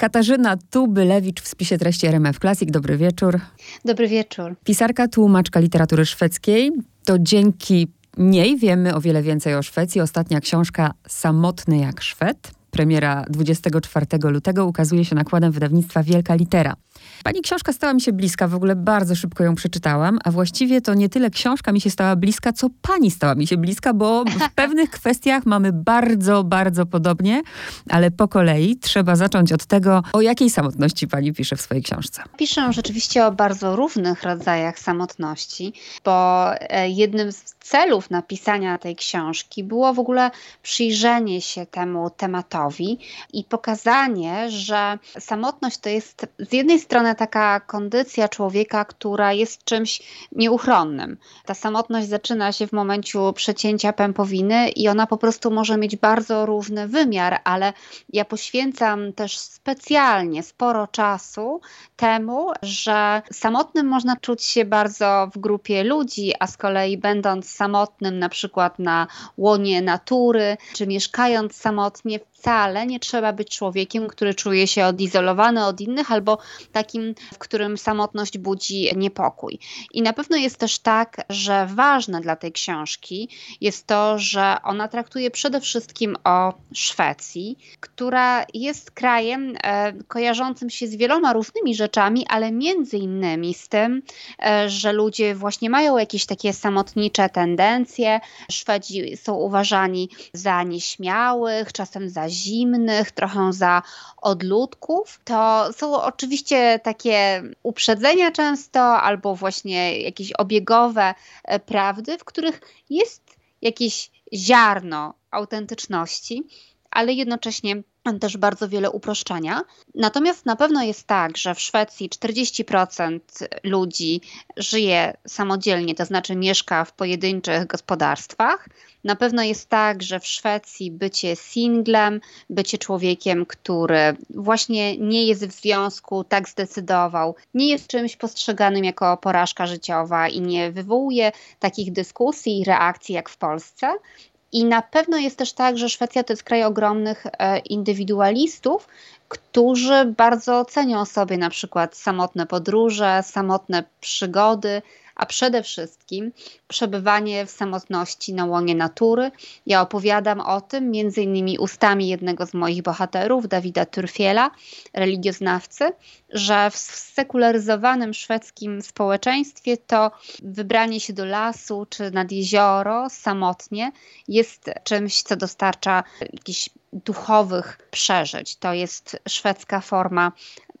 Katarzyna Tubylewicz w spisie treści RMF Classic. Dobry wieczór. Dobry wieczór. Pisarka, tłumaczka literatury szwedzkiej. To dzięki niej wiemy o wiele więcej o Szwecji. Ostatnia książka Samotny jak Szwed. Premiera 24 lutego ukazuje się nakładem wydawnictwa Wielka Litera. Pani książka stała mi się bliska, w ogóle bardzo szybko ją przeczytałam, a właściwie to nie tyle książka mi się stała bliska, co pani stała mi się bliska, bo w pewnych kwestiach mamy bardzo, bardzo podobnie, ale po kolei trzeba zacząć od tego, o jakiej samotności pani pisze w swojej książce. Piszę rzeczywiście o bardzo różnych rodzajach samotności, bo e, jednym z celów napisania tej książki było w ogóle przyjrzenie się temu tematowi i pokazanie, że samotność to jest z jednej strony taka kondycja człowieka, która jest czymś nieuchronnym. Ta samotność zaczyna się w momencie przecięcia pępowiny i ona po prostu może mieć bardzo różny wymiar, ale ja poświęcam też specjalnie sporo czasu temu, że samotnym można czuć się bardzo w grupie ludzi, a z kolei będąc samotnym na przykład na łonie natury, czy mieszkając samotnie, wcale nie trzeba być człowiekiem, który czuje się odizolowany od innych albo takim, w którym samotność budzi niepokój. I na pewno jest też tak, że ważne dla tej książki jest to, że ona traktuje przede wszystkim o Szwecji, która jest krajem e, kojarzącym się z wieloma różnymi rzeczami, ale między innymi z tym, e, że ludzie właśnie mają jakieś takie samotnicze tendencje. Szwedzi są uważani za nieśmiałych, czasem za zimnych, trochę za odludków. To są oczywiście takie uprzedzenia często, albo właśnie jakieś obiegowe e, prawdy, w których jest jakieś ziarno autentyczności, ale jednocześnie też bardzo wiele uproszczenia. Natomiast na pewno jest tak, że w Szwecji 40% ludzi żyje samodzielnie, to znaczy mieszka w pojedynczych gospodarstwach. Na pewno jest tak, że w Szwecji bycie singlem, bycie człowiekiem, który właśnie nie jest w związku, tak zdecydował, nie jest czymś postrzeganym jako porażka życiowa i nie wywołuje takich dyskusji i reakcji jak w Polsce. I na pewno jest też tak, że Szwecja to jest kraj ogromnych e, indywidualistów, którzy bardzo cenią sobie na przykład samotne podróże, samotne przygody, a przede wszystkim przebywanie w samotności na łonie natury. Ja opowiadam o tym między innymi ustami jednego z moich bohaterów, Dawida Turfiela, religioznawcy, że w sekularyzowanym szwedzkim społeczeństwie to wybranie się do lasu czy nad jezioro samotnie jest czymś, co dostarcza jakichś duchowych przeżyć. To jest szwedzka forma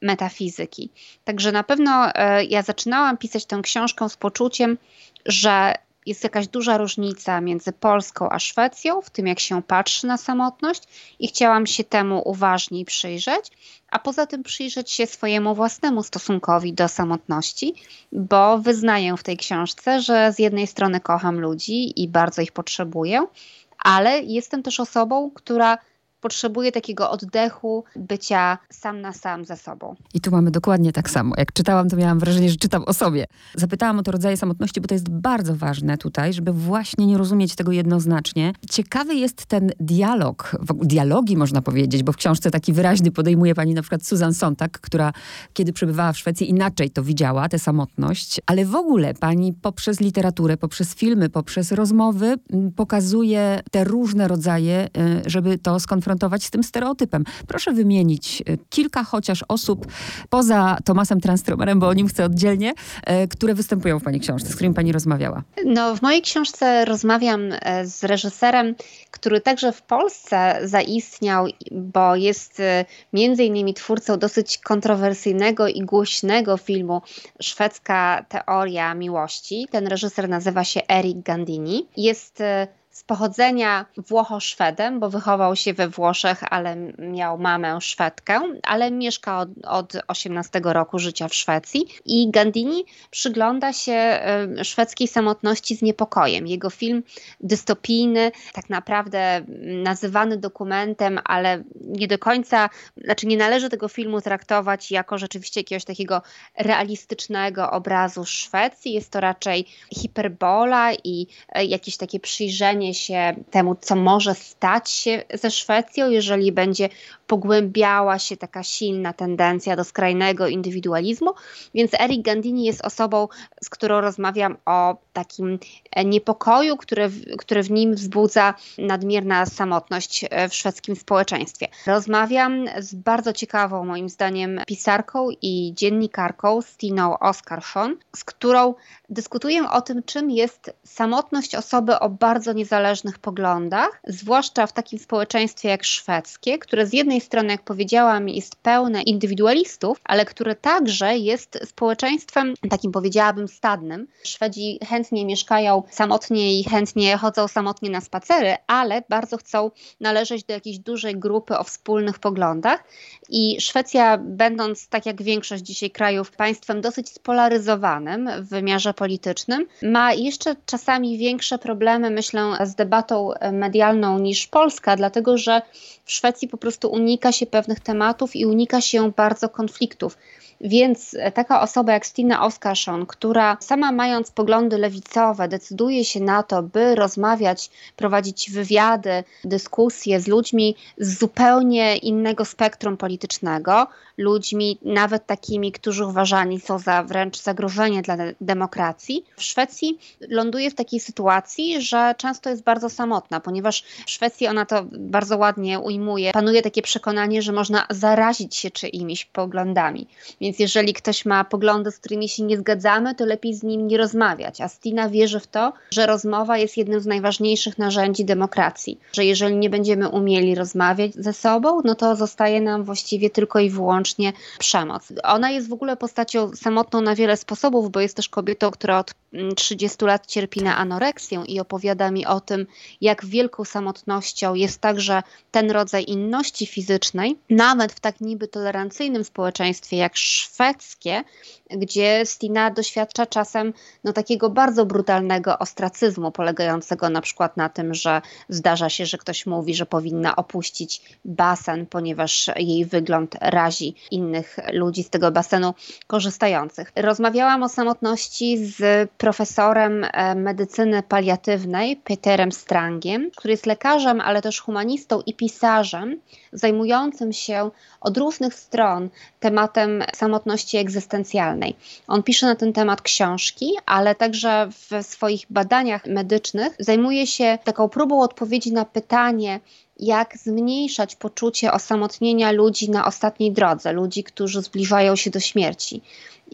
metafizyki. Także na pewno e, ja zaczynałam pisać tę książkę z poczuciem, że jest jakaś duża różnica między Polską a Szwecją w tym, jak się patrzy na samotność, i chciałam się temu uważniej przyjrzeć, a poza tym przyjrzeć się swojemu własnemu stosunkowi do samotności, bo wyznaję w tej książce, że z jednej strony kocham ludzi i bardzo ich potrzebuję, ale jestem też osobą, która potrzebuje takiego oddechu, bycia sam na sam ze sobą. I tu mamy dokładnie tak samo. Jak czytałam, to miałam wrażenie, że czytam o sobie. Zapytałam o te rodzaje samotności, bo to jest bardzo ważne tutaj, żeby właśnie nie rozumieć tego jednoznacznie. Ciekawy jest ten dialog, dialogi można powiedzieć, bo w książce taki wyraźny podejmuje pani na przykład Susan Sontag, która kiedy przebywała w Szwecji inaczej to widziała, tę samotność, ale w ogóle pani poprzez literaturę, poprzez filmy, poprzez rozmowy pokazuje te różne rodzaje, y, żeby to skonfrontować skonfrontować z tym stereotypem. Proszę wymienić e, kilka chociaż osób poza Tomasem Transtromerem, bo o nim chcę oddzielnie, e, które występują w Pani książce, z którym Pani rozmawiała. No, w mojej książce rozmawiam e, z reżyserem, który także w Polsce zaistniał, bo jest między innymi twórcą dosyć kontrowersyjnego i głośnego filmu Szwedzka teoria miłości. Ten reżyser nazywa się Eric Gandini. Jest z pochodzenia Włocho-Szwedem, bo wychował się we Włoszech, ale miał mamę Szwedkę, ale mieszka od, od 18 roku życia w Szwecji. I Gandini przygląda się szwedzkiej samotności z niepokojem. Jego film dystopijny, tak naprawdę nazywany dokumentem, ale nie do końca, znaczy nie należy tego filmu traktować jako rzeczywiście jakiegoś takiego realistycznego obrazu Szwecji. Jest to raczej hiperbola i e, jakieś takie przyjrzenie się temu, co może stać się ze Szwecją, jeżeli będzie pogłębiała się taka silna tendencja do skrajnego indywidualizmu. Więc Eric Gandini jest osobą, z którą rozmawiam o takim niepokoju, który, który w nim wzbudza nadmierna samotność e, w szwedzkim społeczeństwie. Rozmawiam z bardzo ciekawą, moim zdaniem, pisarką i dziennikarką Stiną Oskarsson, z którą dyskutuję o tym, czym jest samotność osoby o bardzo niezależnych poglądach, zwłaszcza w takim społeczeństwie jak szwedzkie, które z jednej strony, jak powiedziałam, jest pełne indywidualistów, ale które także jest społeczeństwem takim, powiedziałabym, stadnym. Szwedzi chętnie mieszkają samotnie i chętnie chodzą samotnie na spacery, ale bardzo chcą należeć do jakiejś dużej grupy o wspólnych poglądach. I Szwecja, będąc tak jak większość dzisiaj krajów, państwem dosyć spolaryzowanym w wymiarze politycznym, ma jeszcze czasami większe problemy, myślę, z debatą medialną niż Polska, dlatego że w Szwecji po prostu unika się pewnych tematów i unika się bardzo konfliktów. Więc taka osoba jak Stina Oskarsson, która sama mając poglądy lewicowe, decyduje się na to, by rozmawiać, prowadzić wywiady, dyskusje z ludźmi z zupełnie innego spektrum politycznego, ludźmi nawet takimi, którzy uważani są za wręcz zagrożenie dla demokracji. W Szwecji ląduje w takiej sytuacji, że często jest bardzo samotna, ponieważ w Szwecji ona to bardzo ładnie ujmuje. Panuje takie przekonanie, że można zarazić się czyimiś poglądami. Więc jeżeli ktoś ma poglądy, z którymi się nie zgadzamy, to lepiej z nim nie rozmawiać. A Stina wierzy w to, że rozmowa jest jednym z najważniejszych narzędzi demokracji. Że jeżeli nie będziemy umieli rozmawiać ze sobą, no to zostaje nam właściwie tylko i wyłącznie przemoc. Ona jest w ogóle postacią samotną na wiele sposobów, bo jest też kobietą, która od 30 mm, lat cierpi na anoreksję i opowiada mi o tym, jak wielką samotnością jest także ten rodzaj inności fizycznej, nawet w tak niby tolerancyjnym społeczeństwie jak szwedzkie, gdzie Stina doświadcza czasem no, takiego bardzo brutalnego ostracyzmu, polegającego na przykład na tym, że zdarza się, że ktoś mówi, że powinna opuścić basen, ponieważ jej wygląd razi innych ludzi z tego basenu korzystających. Rozmawiałam o samotności z profesorem e, medycyny paliatywnej Peterem Strangiem, który jest lekarzem, ale też humanistą i pisarzem, zajmującym się od różnych stron tematem samotności egzystencjalnej. On pisze na ten temat książki, ale także w swoich badaniach medycznych zajmuje się taką próbą odpowiedzi na pytanie, jak zmniejszać poczucie osamotnienia ludzi na ostatniej drodze, ludzi, którzy zbliżają się do śmierci.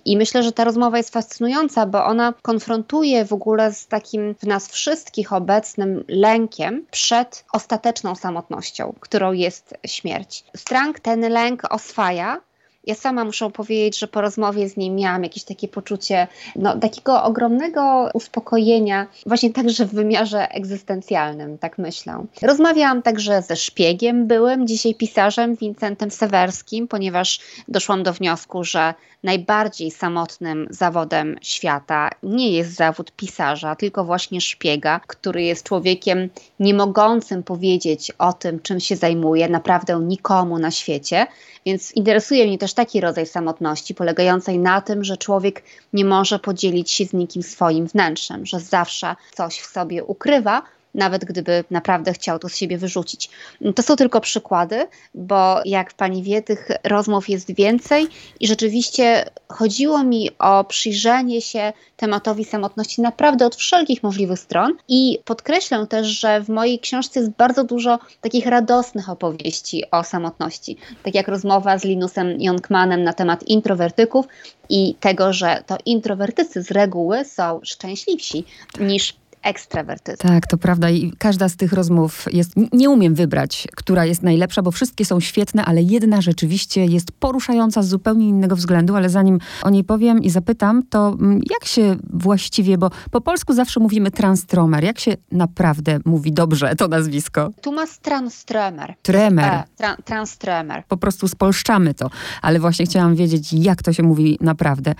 I myślę, że ta rozmowa jest fascynująca, bo ona konfrontuje w ogóle z takim w nas wszystkich obecnym lękiem przed ostateczną samotnością, którą jest śmierć. Strang ten lęk oswaja ja sama muszę powiedzieć, że po rozmowie z nim miałam jakieś takie poczucie no, takiego ogromnego uspokojenia, właśnie także w wymiarze egzystencjalnym, tak myślę. Rozmawiałam także ze szpiegiem byłym, dzisiaj pisarzem Wincentem Sewerskim, ponieważ doszłam do wniosku, że najbardziej samotnym zawodem świata nie jest zawód pisarza, tylko właśnie szpiega, który jest człowiekiem nie mogącym powiedzieć o tym, czym się zajmuje, naprawdę nikomu na świecie. Więc interesuje mnie też taki rodzaj samotności, polegającej na tym, że człowiek nie może podzielić się z nikim swoim wnętrzem, że zawsze coś w sobie ukrywa, nawet gdyby naprawdę chciał to z siebie wyrzucić. To są tylko przykłady, bo jak pani wie, tych rozmów jest więcej i rzeczywiście chodziło mi o przyjrzenie się tematowi samotności naprawdę od wszelkich możliwych stron i podkreślę też, że w mojej książce jest bardzo dużo takich radosnych opowieści o samotności, tak jak rozmowa z Linusem Jonkmanem na temat introwertyków i tego, że to introwertycy z reguły są szczęśliwsi niż ekstrawertyzm. Tak, to prawda i każda z tych rozmów jest, nie umiem wybrać, która jest najlepsza, bo wszystkie są świetne, ale jedna rzeczywiście jest poruszająca z zupełnie innego względu, ale zanim o niej powiem i zapytam, to jak się właściwie, bo po polsku zawsze mówimy transtromer, jak się naprawdę mówi dobrze to nazwisko? Tumas Tranströmer. Tremer. E, tra, Tranströmer. Po prostu spolszczamy to, ale właśnie chciałam wiedzieć, jak to się mówi naprawdę.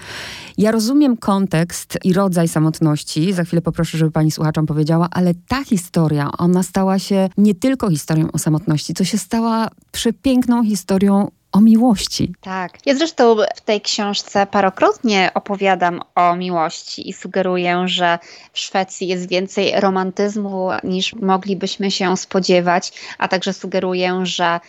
Ja rozumiem kontekst i rodzaj samotności, za chwilę poproszę, żeby pani słuchaczom powiedziała, ale ta historia, ona stała się nie tylko historią o samotności, to się stała przepiękną historią o miłości. Tak. Ja zresztą w tej książce parokrotnie opowiadam o miłości i sugeruję, że w Szwecji jest więcej romantyzmu niż moglibyśmy się spodziewać, a także sugeruję, że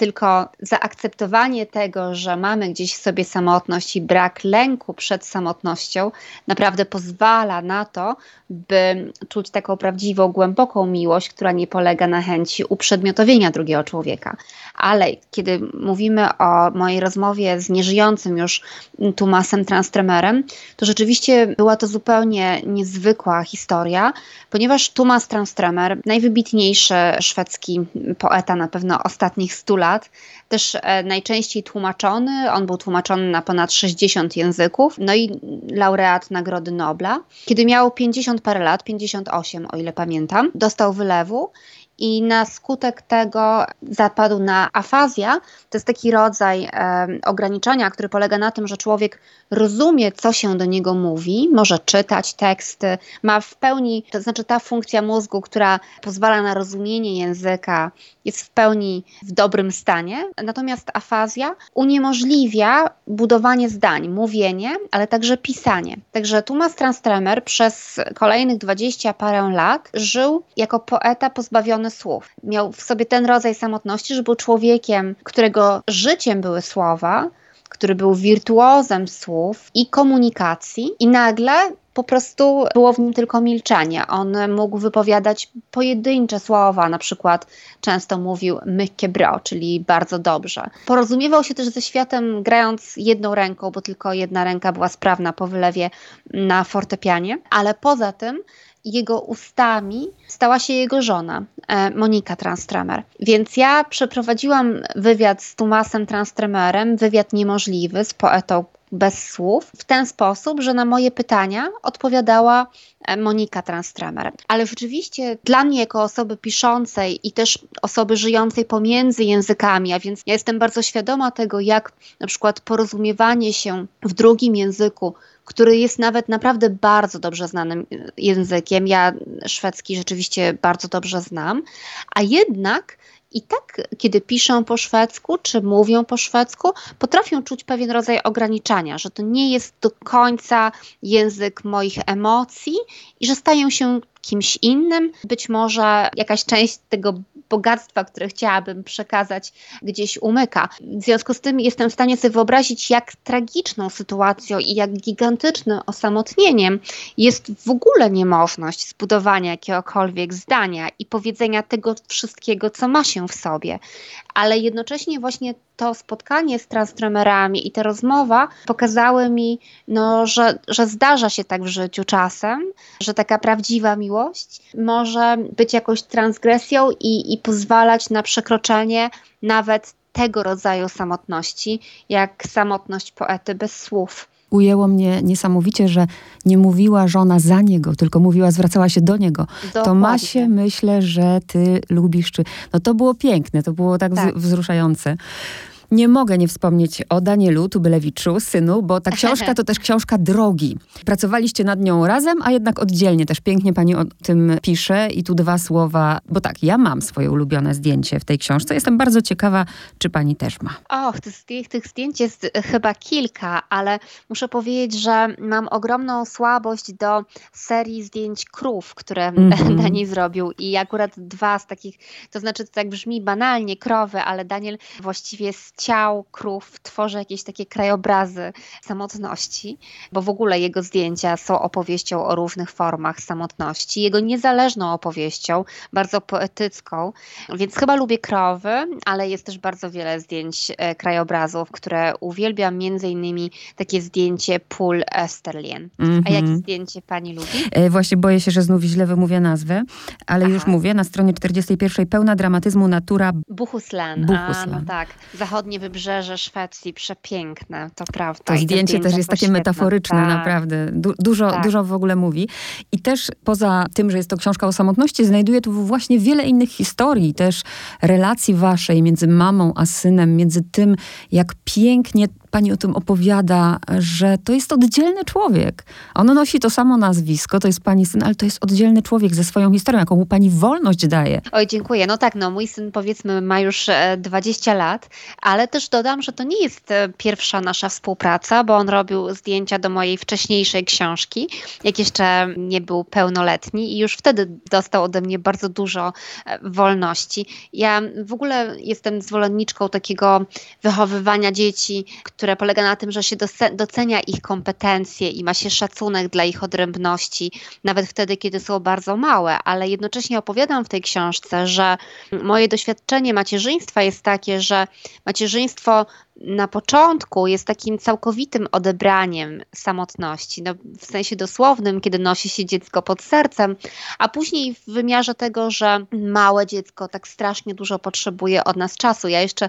tylko zaakceptowanie tego, że mamy gdzieś w sobie samotność i brak lęku przed samotnością, naprawdę pozwala na to, by czuć taką prawdziwą, głęboką miłość, która nie polega na chęci uprzedmiotowienia drugiego człowieka. Ale kiedy mówimy o mojej rozmowie z nieżyjącym już Tumasem Transtremerem, to rzeczywiście była to zupełnie niezwykła historia, ponieważ Tumas Transtremer, najwybitniejszy szwedzki poeta na pewno ostatnich stu lat, też e, najczęściej tłumaczony, on był tłumaczony na ponad 60 języków, no i laureat Nagrody Nobla. Kiedy miał 50 parę lat, 58 o ile pamiętam, dostał wylewu i na skutek tego zapadł na afazja. To jest taki rodzaj e, ograniczenia, który polega na tym, że człowiek rozumie, co się do niego mówi, może czytać teksty, ma w pełni, to znaczy ta funkcja mózgu, która pozwala na rozumienie języka, jest w pełni w dobrym stanie. Natomiast afazja uniemożliwia budowanie zdań, mówienie, ale także pisanie. Także Thomas Transtremer przez kolejnych dwadzieścia parę lat żył jako poeta pozbawiony słów. Miał w sobie ten rodzaj samotności, że był człowiekiem, którego życiem były słowa, który był wirtuozem słów i komunikacji, i nagle po prostu było w nim tylko milczenie. On mógł wypowiadać pojedyncze słowa, na przykład często mówił mycket bra, czyli bardzo dobrze. Porozumiewał się też ze światem grając jedną ręką, bo tylko jedna ręka była sprawna po wylewie na fortepianie, ale poza tym jego ustami stała się jego żona, e, Monika Transtremer. Więc ja przeprowadziłam wywiad z Tomasem Transtremerem, wywiad niemożliwy z poetą bez słów, w ten sposób, że na moje pytania odpowiadała e, Monika Transtremer. Ale rzeczywiście dla mnie, jako osoby piszącej i też osoby żyjącej pomiędzy językami, a więc ja jestem bardzo świadoma tego, jak na przykład porozumiewanie się w drugim języku który jest nawet naprawdę bardzo dobrze znanym językiem. Ja szwedzki rzeczywiście bardzo dobrze znam, a jednak i tak, kiedy piszą po szwedzku, czy mówią po szwedzku, potrafią czuć pewien rodzaj ograniczania, że to nie jest do końca język moich emocji i że stają się kimś innym. Być może jakaś część tego bogactwa, które chciałabym przekazać, gdzieś umyka. W związku z tym jestem w stanie sobie wyobrazić, jak tragiczną sytuacją i jak gigantycznym osamotnieniem jest w ogóle niemożność zbudowania jakiegokolwiek zdania i powiedzenia tego wszystkiego, co ma się w sobie. Ale jednocześnie właśnie to spotkanie z transtremerami i ta rozmowa pokazały mi, no, że, że zdarza się tak w życiu czasem, że taka prawdziwa miłość może być jakąś transgresją i, i pozwalać na przekroczenie nawet tego rodzaju samotności, jak samotność poety bez słów ujęło mnie niesamowicie, że nie mówiła żona za niego, tylko mówiła, zwracała się do niego. Dokładnie. To ma się, myślę, że ty lubisz, czy... No to było piękne, to było tak, tak. wzruszające. Nie mogę nie wspomnieć o Danielu Tubylewiczu, synu, bo ta książka to też książka drogi. Pracowaliście nad nią razem, a jednak oddzielnie. Też pięknie pani o tym pisze i tu dwa słowa, bo tak, ja mam swoje ulubione zdjęcie w tej książce. Jestem bardzo ciekawa, czy pani też ma. Och, tych, tych zdjęć jest chyba kilka, ale muszę powiedzieć, że mam ogromną słabość do serii zdjęć krów, które mm -hmm. Daniel zrobił i akurat dwa z takich, to znaczy to tak brzmi banalnie, krowy, ale Daniel właściwie z ciał, krów, tworzy jakieś takie krajobrazy samotności, bo w ogóle jego zdjęcia są opowieścią o różnych formach samotności, jego niezależną opowieścią, bardzo poetycką, więc chyba lubię krowy, ale jest też bardzo wiele zdjęć e, krajobrazów, które uwielbiam, między innymi takie zdjęcie pól Esterlien. Mm -hmm. A jakie mhm. zdjęcie pani lubi? E, właśnie boję się, że znów źle wymówię nazwę, ale Aha. już mówię, na stronie 41 pełna dramatyzmu natura Buchuslan. Buchuslan. A, no tak, zachodnie wybrzeże Szwecji, przepiękne, to prawda. To zdjęcie też jest takie metaforyczne, tak. naprawdę. Du dużo, tak. dużo w ogóle mówi. I też poza tym, że jest to książka o samotności, znajduje tu właśnie wiele innych historii, też relacji waszej między mamą a synem, między tym, jak pięknie pani o tym opowiada, że to jest oddzielny człowiek. On nosi to samo nazwisko, to jest pani syn, ale to jest oddzielny człowiek ze swoją historią, jaką mu pani wolność daje. Oj, dziękuję. No tak, no mój syn powiedzmy ma już 20 e, lat, ale też dodam, że to nie jest e, pierwsza nasza współpraca, bo on robił zdjęcia do mojej wcześniejszej książki, jak jeszcze nie był pełnoletni i już wtedy dostał ode mnie bardzo dużo e, wolności. Ja w ogóle jestem zwolenniczką takiego wychowywania dzieci, które polega na tym, że się docenia ich kompetencje i ma się szacunek dla ich odrębności, nawet wtedy, kiedy są bardzo małe, ale jednocześnie opowiadam w tej książce, że moje doświadczenie macierzyństwa jest takie, że macierzyństwo na początku jest takim całkowitym odebraniem samotności, no, w sensie dosłownym, kiedy nosi się dziecko pod sercem, a później w wymiarze tego, że małe dziecko tak strasznie dużo potrzebuje od nas czasu. Ja jeszcze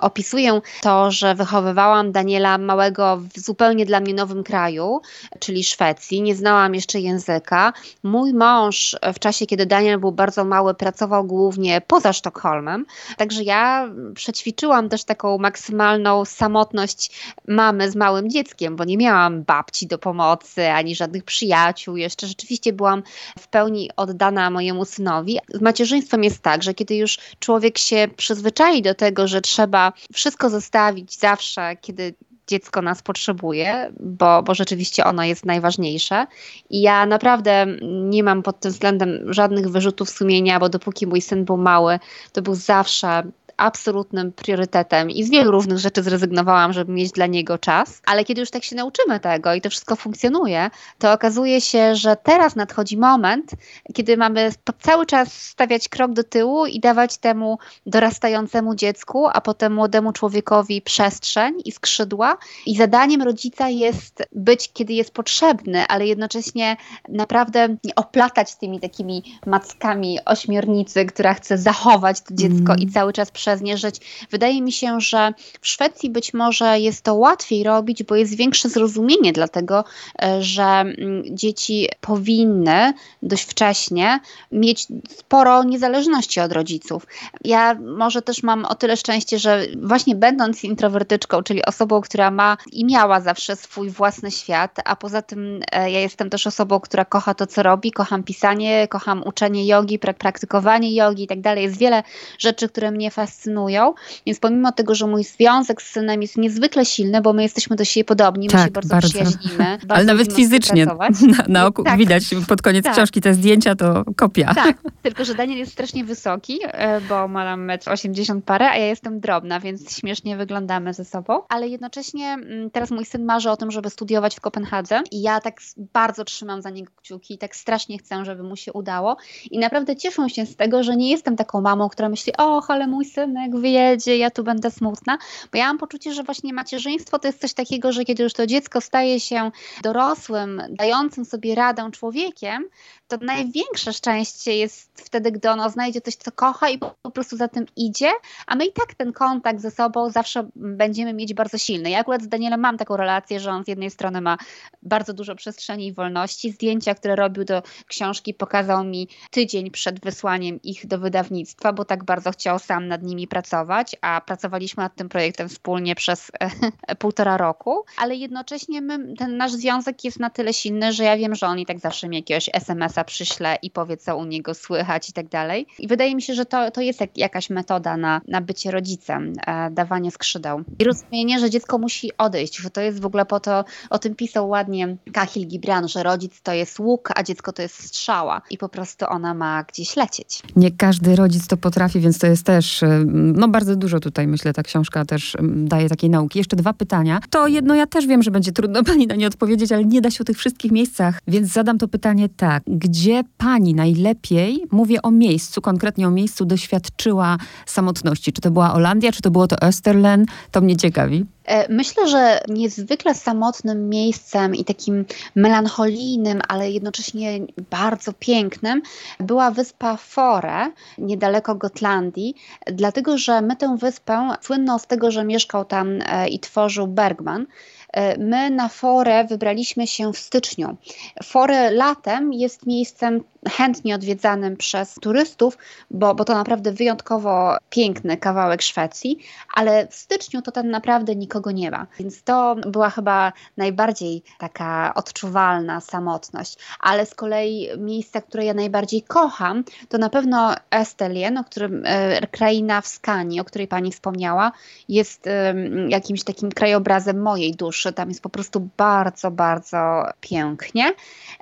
opisuję to, że wychowywałam Daniela małego w zupełnie dla mnie nowym kraju, czyli Szwecji. Nie znałam jeszcze języka. Mój mąż w czasie, kiedy Daniel był bardzo mały, pracował głównie poza Sztokholmem, także ja przećwiczyłam też taką maksymalną samotność mamy z małym dzieckiem, bo nie miałam babci do pomocy, ani żadnych przyjaciół. Jeszcze rzeczywiście byłam w pełni oddana mojemu synowi. Z macierzyństwem jest tak, że kiedy już człowiek się przyzwyczai do tego, że trzeba wszystko zostawić zawsze, kiedy dziecko nas potrzebuje, bo, bo rzeczywiście ono jest najważniejsze. I ja naprawdę nie mam pod tym względem żadnych wyrzutów sumienia, bo dopóki mój syn był mały, to był zawsze absolutnym priorytetem i z wielu różnych rzeczy zrezygnowałam, żeby mieć dla niego czas, ale kiedy już tak się nauczymy tego i to wszystko funkcjonuje, to okazuje się, że teraz nadchodzi moment, kiedy mamy cały czas stawiać krok do tyłu i dawać temu dorastającemu dziecku, a potem młodemu człowiekowi przestrzeń i skrzydła. I zadaniem rodzica jest być, kiedy jest potrzebny, ale jednocześnie naprawdę nie oplatać tymi takimi mackami ośmiornicy, która chce zachować to dziecko mm. i cały czas prze przez. Wydaje mi się, że w Szwecji być może jest to łatwiej robić, bo jest większe zrozumienie dlatego, e, że mm, dzieci powinny dość wcześnie mieć sporo niezależności od rodziców. Ja może też mam o tyle szczęście, że właśnie będąc introwertyczką, czyli osobą, która ma i miała zawsze swój własny świat, a poza tym e, ja jestem też osobą, która kocha to, co robi, kocham pisanie, kocham uczenie jogi, praktykowanie jogi i tak dalej. Jest wiele rzeczy, które mnie fascynują fascynują. Więc pomimo tego, że mój związek z synem jest niezwykle silny, bo my jesteśmy do siebie podobni, tak, my się bardzo, bardzo. przyjaźnimy. Bardzo Ale nawet fizycznie na, na oku tak. widać pod koniec tak. książki te zdjęcia to kopia. Tak, tylko że Daniel jest strasznie wysoki, e, bo ma tam 1,80 m parę, a ja jestem drobna, więc śmiesznie wyglądamy ze sobą. Ale jednocześnie mm, teraz mój syn marzy o tym, żeby studiować w Kopenhadze i ja tak bardzo trzymam za niego kciuki i tak strasznie chcę, żeby mu się udało. I naprawdę cieszę się z tego, że nie jestem taką mamą, która myśli, o, ale mój syn synek wyjedzie, ja tu będę smutna, bo ja mam poczucie, że właśnie macierzyństwo to jest coś takiego, że kiedy już to dziecko staje się dorosłym, dającym sobie radę człowiekiem, to największe szczęście jest wtedy, gdy ono znajdzie coś, co kocha i po prostu za tym idzie, a my i tak ten kontakt ze sobą zawsze będziemy mieć bardzo silny. Ja akurat z Danielem mam taką relację, że on z jednej strony ma bardzo dużo przestrzeni i wolności. Zdjęcia, które robił do książki, pokazał mi tydzień przed wysłaniem ich do wydawnictwa, bo tak bardzo chciał sam nad nimi pracować, a pracowaliśmy nad tym projektem wspólnie przez półtora roku, ale jednocześnie my, ten nasz związek jest na tyle silny, że ja wiem, że on i tak zawsze mi jakiegoś SMS Przyśle i powie, co u niego słychać i tak dalej. I wydaje mi się, że to, to jest jak, jakaś metoda na, na bycie rodzicem, e, dawanie skrzydeł. I rozumienie, że dziecko musi odejść, że to jest w ogóle po to, o tym pisał ładnie Kahil Gibran, że rodzic to jest łuk, a dziecko to jest strzała i po prostu ona ma gdzieś lecieć. Nie każdy rodzic to potrafi, więc to jest też, e, no bardzo dużo tutaj, myślę, ta książka też daje takiej nauki. Jeszcze dwa pytania. To jedno ja też wiem, że będzie trudno pani na nie odpowiedzieć, ale nie da się o tych wszystkich miejscach, więc zadam to pytanie tak. Gdzie pani najlepiej, mówię o miejscu, konkretnie o miejscu, doświadczyła samotności? Czy to była Holandia, czy to było to Österlen? To mnie ciekawi. E, myślę, że niezwykle samotnym miejscem i takim melancholijnym, ale jednocześnie bardzo pięknym była wyspa Fore, niedaleko Gotlandii, dlatego że my tę wyspę słynną z tego, że mieszkał tam e, i tworzył Bergman. E, my na Forę wybraliśmy się w styczniu. Forę latem jest miejscem chętnie odwiedzanym przez turystów, bo, bo to naprawdę wyjątkowo piękny kawałek Szwecji, ale w styczniu to tam naprawdę nikogo nie ma. Więc to była chyba najbardziej taka odczuwalna samotność. Ale z kolei miejsca, które ja najbardziej kocham, to na pewno Estelien, o którym e, kraina w Skanii, o której pani wspomniała, jest e, jakimś takim krajobrazem mojej duszy. Tam jest po prostu bardzo, bardzo pięknie.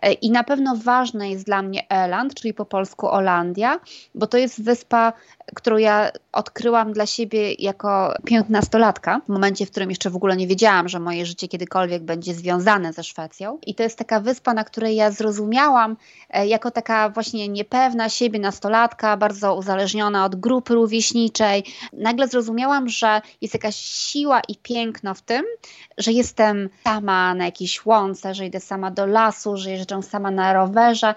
E, I na pewno ważne jest dla mnie Eland, czyli po polsku Olandia, bo to jest wyspa, którą ja odkryłam dla siebie jako piętnastolatka, w momencie, w którym jeszcze w ogóle nie wiedziałam, że moje życie kiedykolwiek będzie związane ze Szwecją. I to jest taka wyspa, na której ja zrozumiałam e, jako taka właśnie niepewna siebie nastolatka, bardzo uzależniona od grupy rówieśniczej. Nagle zrozumiałam, że jest jakaś siła i piękno w tym, że jestem sama na jakiejś łące, że idę sama do lasu, że jeżdżę sama na rowerze.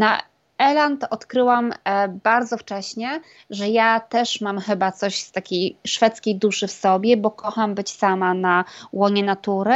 not Na Eland odkryłam e, bardzo wcześnie, że ja też mam chyba coś z takiej szwedzkiej duszy w sobie, bo kocham być sama na łonie natury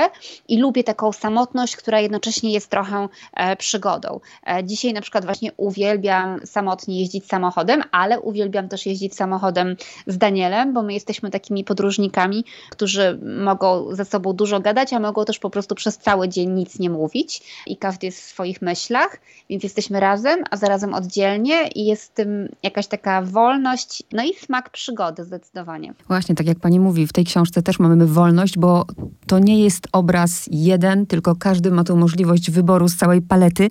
i lubię taką samotność, która jednocześnie jest trochę e, przygodą. E, dzisiaj na przykład właśnie uwielbiam samotnie jeździć samochodem, ale uwielbiam też jeździć samochodem z Danielem, bo my jesteśmy takimi podróżnikami, którzy mogą ze sobą dużo gadać, a mogą też po prostu przez cały dzień nic nie mówić i każdy jest w swoich myślach, więc jesteśmy razem, a zaraz razem oddzielnie i jest w tym jakaś taka wolność, no i smak przygody zdecydowanie. Właśnie, tak jak pani mówi, w tej książce też mamy wolność, bo to nie jest obraz jeden, tylko każdy ma tu możliwość wyboru z całej palety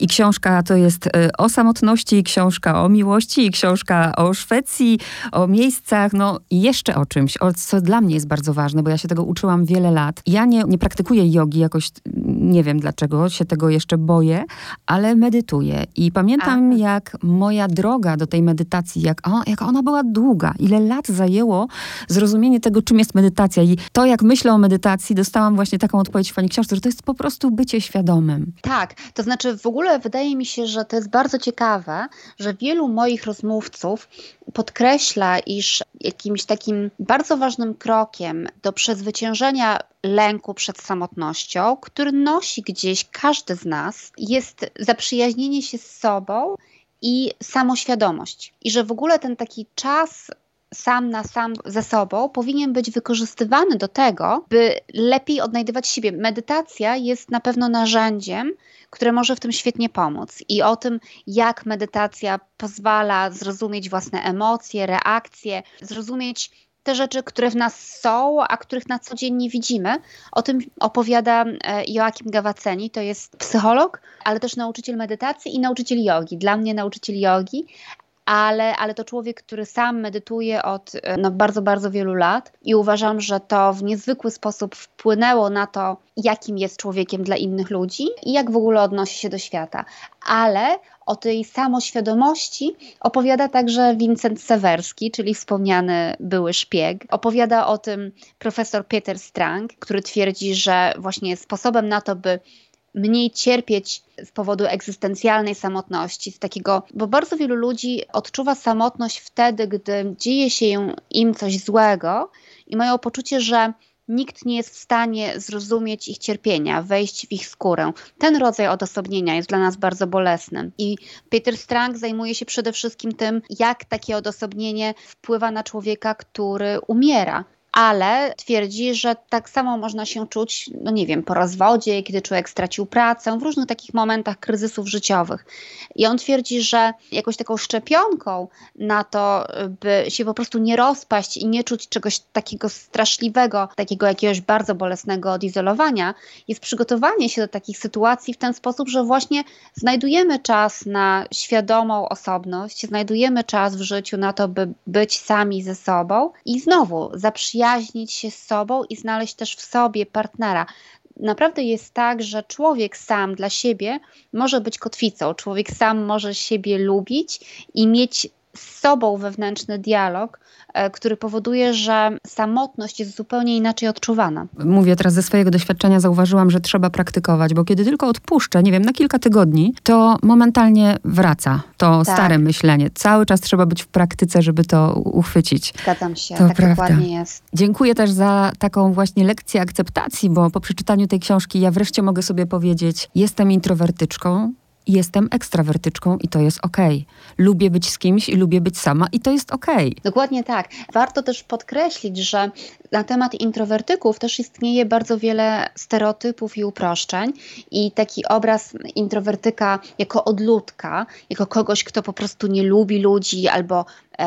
i książka to jest e, o samotności, książka o miłości, książka o Szwecji, o miejscach, no i jeszcze o czymś, o co dla mnie jest bardzo ważne, bo ja się tego uczyłam wiele lat. Ja nie, nie praktykuję jogi jakoś, nie wiem dlaczego, się tego jeszcze boję, ale medytuję i pamiętam pamiętam, tak. jak moja droga do tej medytacji, jak, o, jak ona była długa, ile lat zajęło zrozumienie tego, czym jest medytacja. I to, jak myślę o medytacji, dostałam właśnie taką odpowiedź w pani książce, że to jest po prostu bycie świadomym. Tak, to znaczy w ogóle wydaje mi się, że to jest bardzo ciekawe, że wielu moich rozmówców podkreśla, iż jakimś takim bardzo ważnym krokiem do przezwyciężenia lęku przed samotnością, który nosi gdzieś każdy z nas, jest zaprzyjaźnienie się z sobą i samoświadomość. I że w ogóle ten taki czas sam na sam ze sobą powinien być wykorzystywany do tego, by lepiej odnajdywać siebie. Medytacja jest na pewno narzędziem, które może w tym świetnie pomóc. I o tym, jak medytacja pozwala zrozumieć własne emocje, reakcje, zrozumieć te rzeczy, które w nas są, a których na co dzień nie widzimy. O tym opowiada e, Joachim Gawaceni, to jest psycholog, ale też nauczyciel medytacji i nauczyciel jogi. Dla mnie nauczyciel jogi, ale, ale to człowiek, który sam medytuje od e, no, bardzo, bardzo wielu lat i uważam, że to w niezwykły sposób wpłynęło na to, jakim jest człowiekiem dla innych ludzi i jak w ogóle odnosi się do świata. Ale o tej samoświadomości opowiada także Vincent Sewerski, czyli wspomniany były szpieg. Opowiada o tym profesor Peter Strang, który twierdzi, że właśnie sposobem na to, by mniej cierpieć z powodu egzystencjalnej samotności, z takiego, bo bardzo wielu ludzi odczuwa samotność wtedy, gdy dzieje się im coś złego i mają poczucie, że nikt nie jest w stanie zrozumieć ich cierpienia, wejść w ich skórę. Ten rodzaj odosobnienia jest dla nas bardzo bolesny. I Peter Strang zajmuje się przede wszystkim tym, jak takie odosobnienie wpływa na człowieka, który umiera ale twierdzi, że tak samo można się czuć, no nie wiem, po rozwodzie, kiedy człowiek stracił pracę, w różnych takich momentach kryzysów życiowych. I on twierdzi, że jakąś taką szczepionką na to, by się po prostu nie rozpaść i nie czuć czegoś takiego straszliwego, takiego jakiegoś bardzo bolesnego odizolowania, jest przygotowanie się do takich sytuacji w ten sposób, że właśnie znajdujemy czas na świadomą osobność, znajdujemy czas w życiu na to, by być sami ze sobą i znowu zaprzyjaźnić się z sobą i znaleźć też w sobie partnera. Naprawdę jest tak, że człowiek sam dla siebie może być kotwicą, człowiek sam może siebie lubić i mieć z sobą wewnętrzny dialog, e, który powoduje, że samotność jest zupełnie inaczej odczuwana. Mówię teraz ze swojego doświadczenia, zauważyłam, że trzeba praktykować, bo kiedy tylko odpuszczę, nie wiem, na kilka tygodni, to momentalnie wraca to tak. stare myślenie. Cały czas trzeba być w praktyce, żeby to uchwycić. Zgadzam się, to tak prawda. dokładnie jest. Dziękuję też za taką właśnie lekcję akceptacji, bo po przeczytaniu tej książki ja wreszcie mogę sobie powiedzieć, jestem introwertyczką, jestem ekstrawertyczką i to jest. Okay. Lubię być z kimś i lubię być sama i to jest. Okay. Dokładnie tak. Warto też podkreślić, że na temat introwertyków też istnieje bardzo wiele stereotypów i uproszczeń i taki obraz introwertyka jako odludka, jako kogoś, kto po prostu nie lubi ludzi albo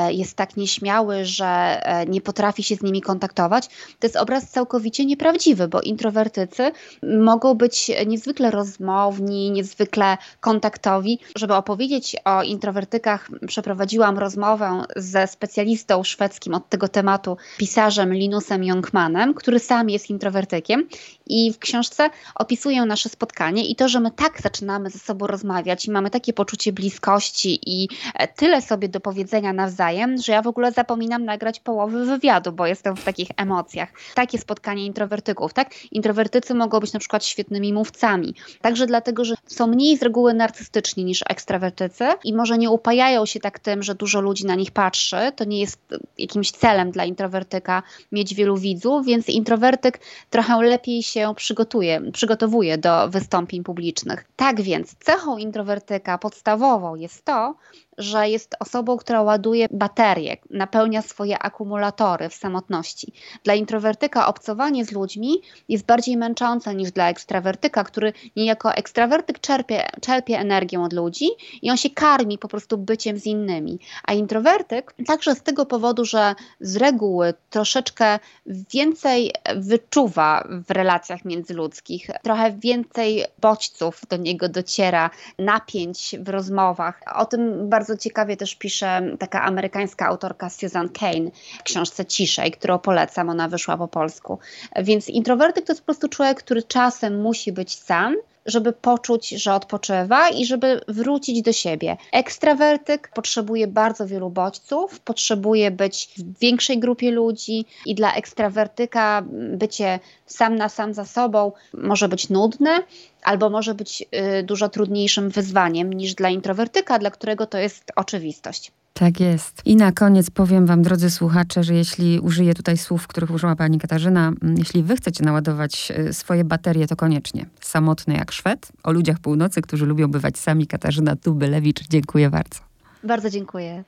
jest tak nieśmiały, że e, nie potrafi się z nimi kontaktować, to jest obraz całkowicie nieprawdziwy, bo introwertycy mogą być niezwykle rozmowni, niezwykle kontaktowi. Żeby opowiedzieć o introwertykach, przeprowadziłam rozmowę ze specjalistą szwedzkim od tego tematu, pisarzem Linusem Jungmanem, który sam jest introwertykiem i w książce opisuję nasze spotkanie i to, że my tak zaczynamy ze sobą rozmawiać i mamy takie poczucie bliskości i e, tyle sobie do powiedzenia nawzajem, że ja w ogóle zapominam nagrać połowy wywiadu, bo jestem w takich emocjach. Takie spotkanie introwertyków, tak? Introwertycy mogą być na przykład świetnymi mówcami. Także dlatego, że są mniej z reguły narcystyczni niż ekstrawertycy i może nie upajają się tak tym, że dużo ludzi na nich patrzy. To nie jest jakimś celem dla introwertyka mieć wielu widzów, więc introwertyk trochę lepiej się przygotuje, przygotowuje do wystąpień publicznych. Tak więc cechą introwertyka podstawową jest to, że jest osobą, która ładuje baterie, napełnia swoje akumulatory w samotności. Dla introwertyka obcowanie z ludźmi jest bardziej męczące niż dla ekstrawertyka, który niejako ekstrawertyk czerpie, czerpie energię od ludzi i on się karmi po prostu byciem z innymi. A introwertyk także z tego powodu, że z reguły troszeczkę więcej wyczuwa w relacjach międzyludzkich, trochę więcej bodźców do niego dociera, napięć w rozmowach. O tym bardzo bardzo ciekawie też pisze taka amerykańska autorka Susan Kane w książce Ciszej, którą polecam, ona wyszła po polsku. Więc introwertyk to jest po prostu człowiek, który czasem musi być sam, żeby poczuć, że odpoczywa i żeby wrócić do siebie. Ekstrawertyk potrzebuje bardzo wielu bodźców, potrzebuje być w większej grupie ludzi i dla ekstrawertyka bycie sam na sam za sobą może być nudne, albo może być y, dużo trudniejszym wyzwaniem niż dla introwertyka, dla którego to jest oczywistość. Tak jest. I na koniec powiem Wam, drodzy słuchacze, że jeśli użyję tutaj słów, których użyła Pani Katarzyna, mm, jeśli Wy chcecie naładować y, swoje baterie, to koniecznie. Samotny jak Szwed, o ludziach północy, którzy lubią bywać sami. Katarzyna Tubylewicz. Dziękuję bardzo. Bardzo dziękuję.